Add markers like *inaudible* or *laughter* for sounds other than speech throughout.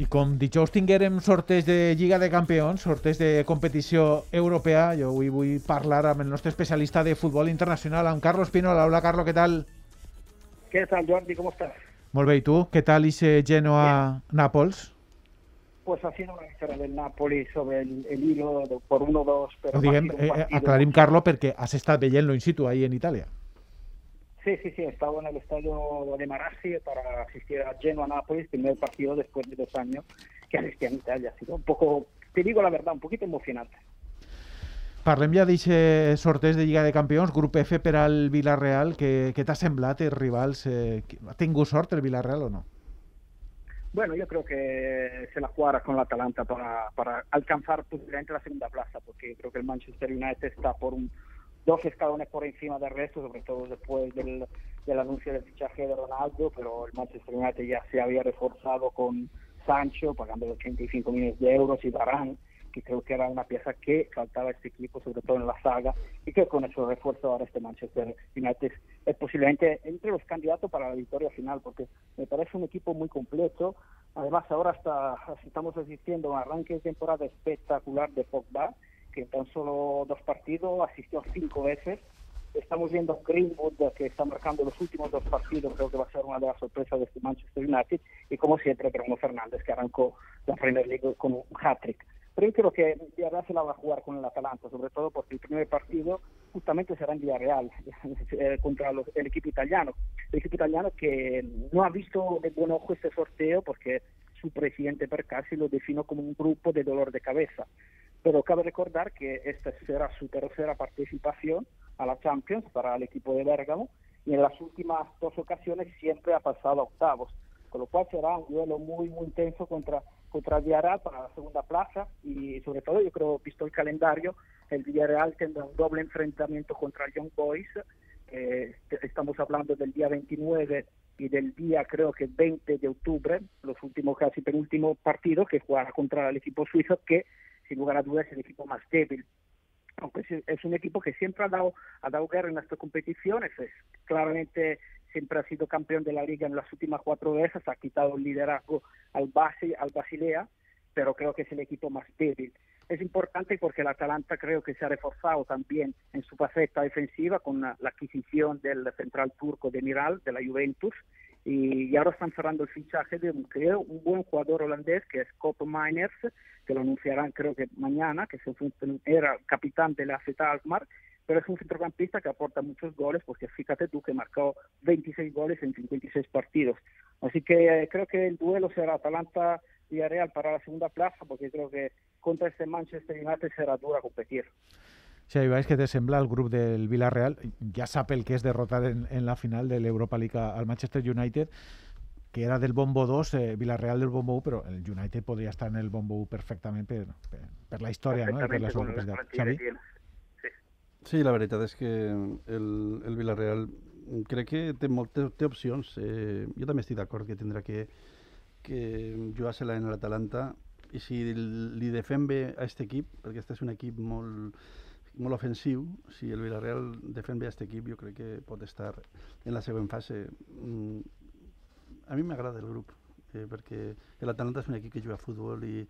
I com dijous tinguérem sorteig de Lliga de Campions, sorteig de competició europea, jo avui vull parlar amb el nostre especialista de futbol internacional, amb Carlos Pinola. Hola, Carlos, què tal? ¿Qué tal, Jordi? ¿Cómo estás? Molt bé, i tu? Què tal ese Genoa-Nàpols? Pues haciendo una victoria del Napoli sobre el, el hilo de, por 1-2. Pero Ho diguem, eh, partido- aclarim, Carlos, perquè has estat veient-lo in situ ahí en Itàlia. Sí, sí, sí. Estaba en el estadio de Marassi para asistir a Genoa-Nápoles, primer partido después de dos años que asistí en Italia. Ha sido un poco, te digo la verdad, un poquito emocionante. Parlem ja d'aquest sorteig de Lliga de Campions, grup F per al Villarreal. Què, què t'ha semblat, els rivals? Eh, ha tingut sort el Villarreal o no? Bueno, yo creo que se la jugará con la Atalanta para, para alcanzar posiblemente la segunda plaza, porque creo que el Manchester United está por un, dos escalones por encima del resto, sobre todo después del, del anuncio del fichaje de Ronaldo, pero el Manchester United ya se había reforzado con Sancho, pagando 85 millones de euros, y Varane, que creo que era una pieza que faltaba a este equipo, sobre todo en la saga, y que con eso refuerzo ahora este Manchester United es posiblemente entre los candidatos para la victoria final, porque me parece un equipo muy completo. Además, ahora está, estamos asistiendo a un arranque de temporada espectacular de Pogba, que en tan solo dos partidos asistió cinco veces. Estamos viendo a Greenwood, que está marcando los últimos dos partidos, creo que va a ser una de las sorpresas de este Manchester United, y como siempre, Bruno Fernández, que arrancó la Premier League con un hat-trick. Pero yo creo que Villarreal se la va a jugar con el Atalanta, sobre todo porque el primer partido justamente será en Villarreal *laughs* eh, contra los- el equipo italiano. El equipo italiano que no ha visto de buen ojo este sorteo porque su presidente Percassi lo definió como un grupo de dolor de cabeza. Pero cabe recordar que esta será su tercera participación a la Champions para el equipo de Bérgamo y en las últimas dos ocasiones siempre ha pasado a octavos con lo cual será un duelo muy muy intenso contra contra Villarreal para la segunda plaza y sobre todo yo creo visto el calendario el Villarreal tendrá un doble enfrentamiento contra el Young Boys eh, est- estamos hablando del día 29 y del día creo que 20 de octubre los últimos casi penúltimos partidos que jugará contra el equipo suizo que sin lugar a dudas el equipo más débil aunque es, un equipo que siempre ha dado, ha dado guerra en estas competiciones, es, claramente siempre ha sido campeón de la liga en las últimas cuatro veces, ha quitado el liderazgo al, base, al Basilea, pero creo que es el equipo más débil. Es importante porque el Atalanta creo que se ha reforzado también en su faceta defensiva con la, la adquisición del central turco de Miral, de la Juventus, y, y ahora están cerrando el fichaje de un, creo, un buen jugador holandés que es Cop Miners, que lo anunciarán creo que mañana, que es un- era capitán de la Z Alkmaar, pero es un centrocampista que aporta muchos goles, porque fíjate tú que marcó 26 goles en 56 partidos. Así que eh, creo que el duelo será Atalanta-Villarreal para la segunda plaza, porque creo que contra este Manchester United será dura competir. Xavi Baix, què te sembla el grup del Villarreal? Ja sap el que és derrotar en, en la final de l'Europa League al Manchester United, que era del bombo 2, eh, Villarreal del bombo 1, però el United podria estar en el bombo 1 perfectament per, per, per la història no? i per la seva capacitat. Xavi? Sí. Sí, la veritat és que el, el Villarreal crec que té moltes té opcions. Eh, jo també estic d'acord que tindrà que, que jugar-se-la en l'Atalanta i si li defem bé a aquest equip, perquè este és un equip molt, molt ofensiu, si el Villarreal defèn bé aquest equip, jo crec que pot estar en la següent fase. Mm, a mi m'agrada el grup, eh, perquè l'Atalanta és un equip que juga a futbol i,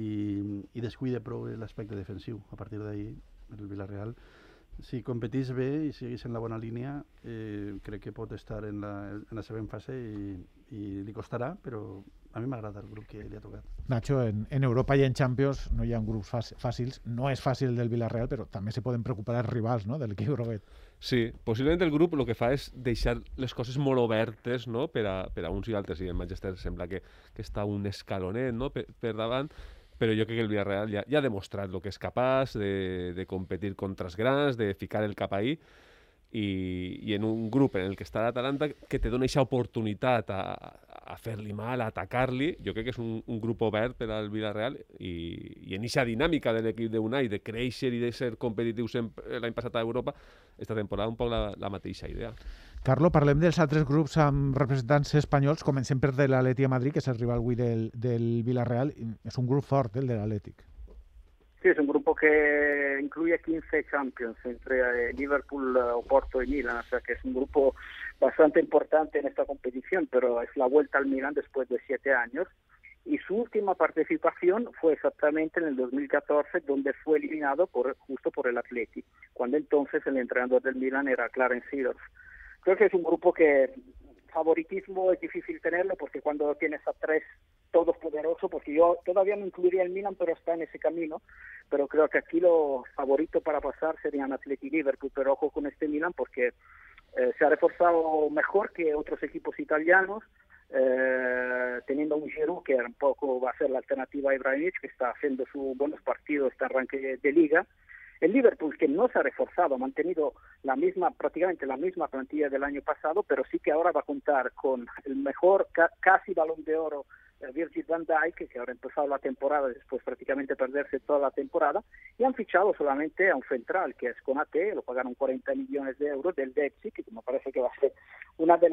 i, i descuida prou l'aspecte defensiu. A partir d'ahir, el Villarreal si competís bé i seguís en la bona línia, eh, crec que pot estar en la, en la següent fase i, i li costarà, però a mi m'agrada el grup que li ha tocat. Nacho, en, en Europa i en Champions no hi ha grups fàc- fàcils. No és fàcil el del Villarreal, però també se poden preocupar els rivals no? de l'equip groguet. Sí, possiblement el grup el que fa és deixar les coses molt obertes no? per, a, per a uns i altres, i el Manchester sembla que, que està un escalonet no? per, per davant, però jo crec que el Villarreal ja, ja ha demostrat el que és capaç de, de competir contra els grans, de ficar el cap ahí, i, i en un grup en el que està l'Atalanta que te dona aquesta oportunitat a, a fer-li mal, a atacar-li, jo crec que és un, un grup obert per al Villarreal i, i en aquesta dinàmica de l'equip de Unai de créixer i de ser competitiu l'any passat a Europa, esta temporada un poc la, la mateixa idea. Carlo, parlem dels altres grups amb representants espanyols. Comencem per de l'Atleti a Madrid, que és el rival avui del, del Villarreal. És un grup fort, el de l'Atlètic. Sí, es un grupo que incluye 15 Champions entre eh, Liverpool, eh, Oporto y Milan, o sea que es un grupo bastante importante en esta competición, pero es la vuelta al Milan después de siete años. y su última participación fue exactamente en el 2014, donde fue eliminado por, justo por el Atleti, cuando entonces el entrenador del Milan era Clarence Seedorf. Creo que es un grupo que favoritismo es difícil tenerlo porque cuando tienes a tres todos poderosos, porque yo todavía no incluiría el Milan, pero está en ese camino, pero creo que aquí los favoritos para pasar serían Atleti y Liverpool, pero ojo con este Milan porque eh, se ha reforzado mejor que otros equipos italianos, eh, teniendo un Giroud que un poco va a ser la alternativa a Ibrahimovic, que está haciendo sus buenos partidos, este arranque de liga, el Liverpool, que no se ha reforzado, ha mantenido la misma, prácticamente la misma plantilla del año pasado, pero sí que ahora va a contar con el mejor casi balón de oro eh, Virgil van Dijk, que ahora ha empezado la temporada después prácticamente perderse toda la temporada, y han fichado solamente a un central, que es Conate, lo pagaron 40 millones de euros del Dexi, que me parece que va a ser una de,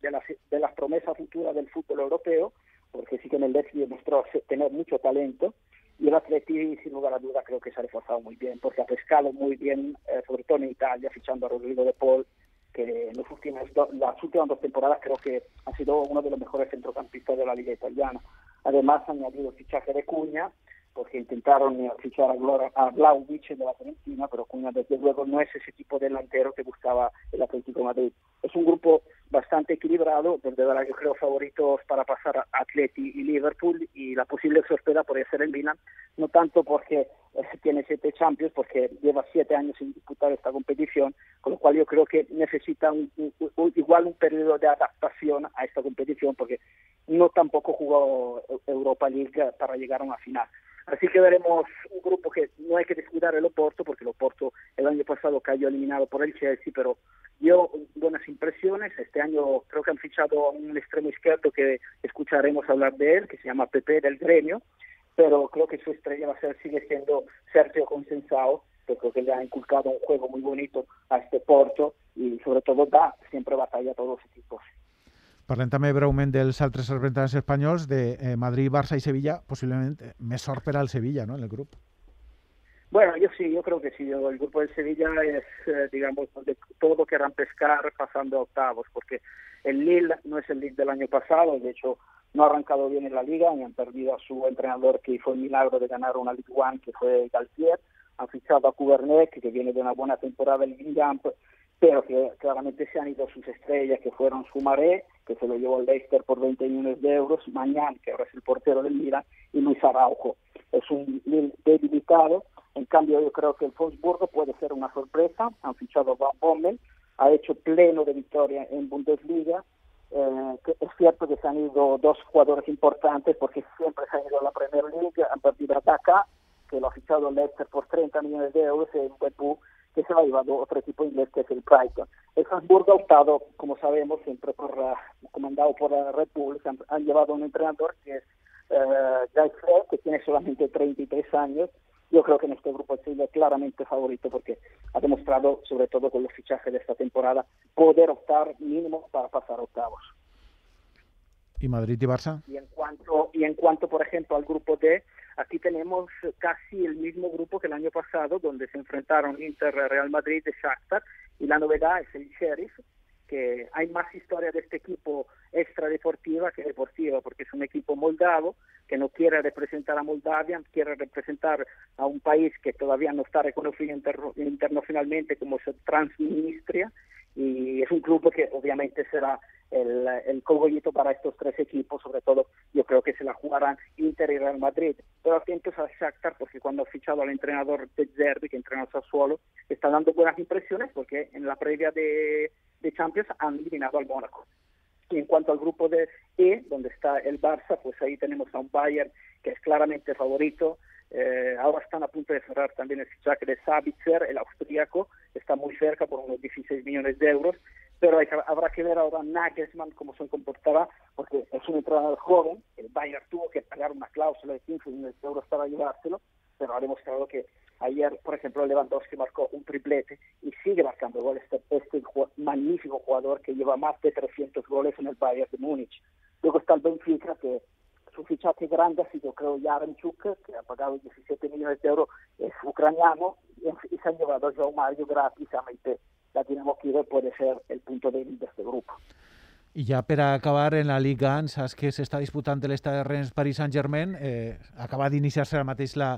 de, las, de las promesas futuras del fútbol europeo, porque sí que en el Dexi demostró tener mucho talento, y el Atleti, sin lugar a duda, creo que se ha reforzado muy bien, porque ha pescado muy bien, eh, sobre todo en Italia, fichando a Rodrigo de Paul, que en los últimos las últimas dos temporadas creo que ha sido uno de los mejores centrocampistas de la liga italiana. Además, ha añadido el fichaje de Cuña, porque intentaron eh, fichar a, Glora, a de la Argentina, pero Cuña desde luego no es ese tipo de delantero que buscaba el Atlético de Madrid. Es un grupo bastante equilibrado, donde ahora yo creo favoritos para pasar a Atleti y Liverpool y la posible sorpresa podría ser el Milan, no tanto porque eh, tiene siete Champions, porque lleva siete años sin disputar esta competición, con lo cual yo creo que necesita igual un periodo de adaptación a esta competición, porque no tampoco jugó Europa League para llegar a una final. Así que veremos un grupo que no hay que descuidar el Oporto, porque el Oporto el año pasado cayó eliminado por el Chelsea, pero dio buenas impresiones. Este año creo que han fichado a un extremo izquierdo que escucharemos hablar de él, que se llama Pepe del Gremio, pero creo que su estrella va a ser, sigue siendo Sergio Consensao, que creo que le ha inculcado un juego muy bonito a este Porto y sobre todo da siempre batalla a todos los equipos. Parlem també breument dels altres representants espanyols de eh, Madrid, Barça y Sevilla, posiblemente me sorprenda el Sevilla ¿no? en el grupo. Bueno, yo sí, yo creo que sí. El grupo de Sevilla es, eh, digamos, donde todo querrán pescar pasando a octavos, porque el Lille no es el Lille del año pasado, de hecho no ha arrancado bien en la liga y han perdido a su entrenador que hizo el milagro de ganar una Ligue One, que fue Galtier. Han fichado a Kubernetes, que viene de una buena temporada en Guingamp, pero que claramente se han ido sus estrellas, que fueron Sumaré, que se lo llevó Leicester por 20 millones de euros, Mañán, que ahora es el portero del Milan, y Luis Araujo. Es un debilitado, en cambio yo creo que el Wolfsburgo puede ser una sorpresa, han fichado a Van Bommel, ha hecho pleno de victoria en Bundesliga, eh, es cierto que se han ido dos jugadores importantes porque siempre se han ido a la Premier League, han perdido a Daka, que lo ha fichado el Leicester por 30 millones de euros, y Pepu que se ha llevado otro equipo inglés que es el Brighton. El Hamburgo ha optado, como sabemos, siempre por comandado por la Red Bull, han, llevado a un entrenador que es uh, Guy que tiene solamente 33 años. Yo creo que en este grupo es claramente favorito porque ha demostrado, sobre todo con los fichajes de esta temporada, poder optar mínimo para pasar octavos. ¿Y Madrid y Barça? Y en cuanto, y en cuanto por ejemplo, al grupo D, Aquí tenemos casi el mismo grupo que el año pasado, donde se enfrentaron Inter, Real Madrid y Shakhtar, y la novedad es el Sheriff, que hay más historia de este equipo extradeportiva que deportiva, porque es un equipo moldavo que no quiere representar a Moldavia, quiere representar a un país que todavía no está reconocido internacionalmente como Transnistria, y es un club que obviamente será el, el cogollito para estos tres equipos, sobre todo yo creo que se la jugarán Inter y Real Madrid. Pero atentos a Shakhtar porque cuando ha fichado al entrenador de Zerbi, que entrena a Sassuolo, está dando buenas impresiones porque en la previa de, de Champions han eliminado al Mónaco. Y en cuanto al grupo de E, donde está el Barça, pues ahí tenemos a un Bayern que es claramente favorito, eh, ahora están a punto de cerrar también el fichaje de Sabitzer, el austríaco, está muy cerca por unos 16 millones de euros pero habrá que ver ahora Nagelsmann cómo se comportará, porque es un entrenador joven, el Bayern tuvo que pagar una cláusula de 15 millones de euros para llevárselo, pero ha demostrado que ayer, por ejemplo, Lewandowski marcó un triplete y sigue marcando goles este, este magnífico jugador que lleva más de 300 goles en el Bayern de Múnich. Luego está el Benfica, que su fichaje grande ha sido, creo, Yarenchuk, que ha pagado 17 millones de euros, es ucraniano, y, se han llevado a João Mario gratis a Meite la Dinamo Kiev puede ser el punto débil de este grupo. I ja per a acabar en la Liga 1, saps que s'està disputant l'estadi de Rennes Paris Saint-Germain, eh, acaba d'iniciar-se ara mateix la,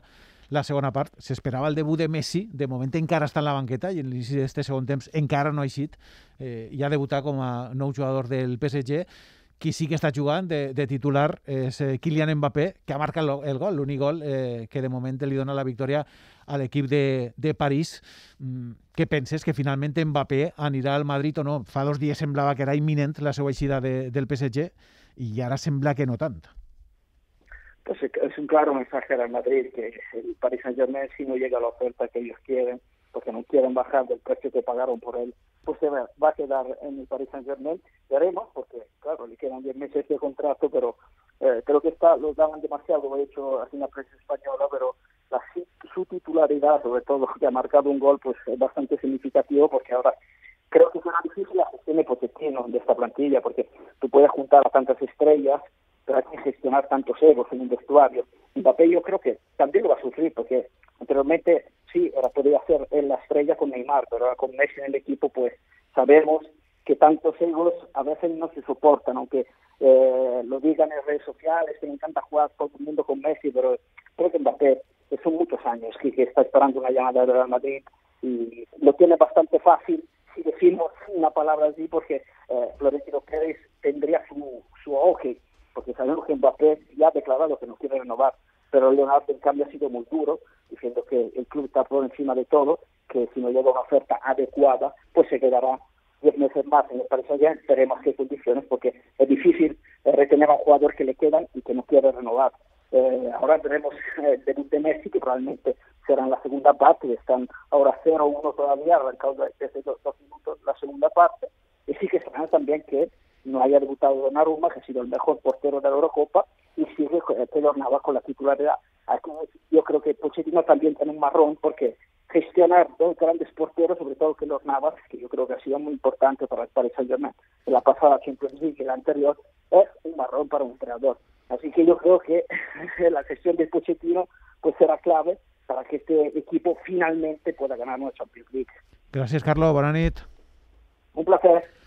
la segona part. S'esperava el debut de Messi, de moment encara està en la banqueta i en l'inici d'aquest segon temps encara no ha eixit. Eh, ja ha debutat com a nou jugador del PSG. Qui sí que està jugant de, de titular és eh, Kylian Mbappé, que ha marcat el, gol, l'únic gol eh, que de moment li dona la victòria a l'equip de, de París. Mm, què penses? Que finalment Mbappé anirà al Madrid o no? Fa dos dies semblava que era imminent la seva eixida de, del PSG i ara sembla que no tant. Pues es un claro mensaje al Madrid que el Paris Saint Germain si no llega a la oferta que ellos quieren, porque no quieren bajar del precio que pagaron por él, pues se va, va a quedar en el Paris Saint Germain. Veremos, porque claro, le quedan 10 meses de contrato, pero eh, creo que está, los daban demasiado, he hecho así la prensa española, pero la, su titularidad, sobre todo *laughs* que ha marcado un gol, pues es bastante significativo, porque ahora creo que será difícil la gestión de Pochettino de esta plantilla, porque tú puedes juntar a tantas estrellas, pero hay que gestionar tantos egos en un vestuario. Mbappé yo creo que también lo va a sufrir, porque anteriormente sí, ahora podría ser en la estrella ahora con Messi en el equipo, pues sabemos que tantos egos a veces no se soportan, aunque eh, lo digan en redes sociales, que me encanta jugar todo el mundo con Messi, pero creo que Mbappé son muchos años que, que está esperando una llamada de Real Madrid y lo tiene bastante fácil si decimos una palabra así, porque eh, Florentino Pérez tendría su, su auge, porque sabemos que Mbappé ya ha declarado que no quiere renovar, pero Leonardo en cambio ha sido muy duro, diciendo que el club está por encima de todo, que si no llega una oferta adecuada, pues se quedará 10 meses más en el Paris Saint-Germain, esperemos qué condiciones, porque es difícil eh, retener a un jugador que le quedan y que no quiere renovar. Eh, ahora tenemos *laughs* eh, el debut de Messi, que probablemente será en la segunda parte, están ahora 0-1 todavía, arrancado desde dos, dos, minutos la segunda parte, y sí que será también que no haya debutado Donnarumma, que ha sido el mejor portero de la Eurocopa, y sigue Pedro Navas con la titularidad. Aquí yo creo que Pochettino también tiene un marrón, porque gestionar dos grandes porteros, sobre todo que los Navas, que yo creo que ha sido muy importante para el Paris Saint-Germain en la pasada Champions League y la anterior, es un marrón para un entrenador. Así que yo creo que *laughs* la gestión del Pochettino pues será clave para que este equipo finalmente pueda ganar una Champions League. Gracias, Carlos. Buenas Un placer.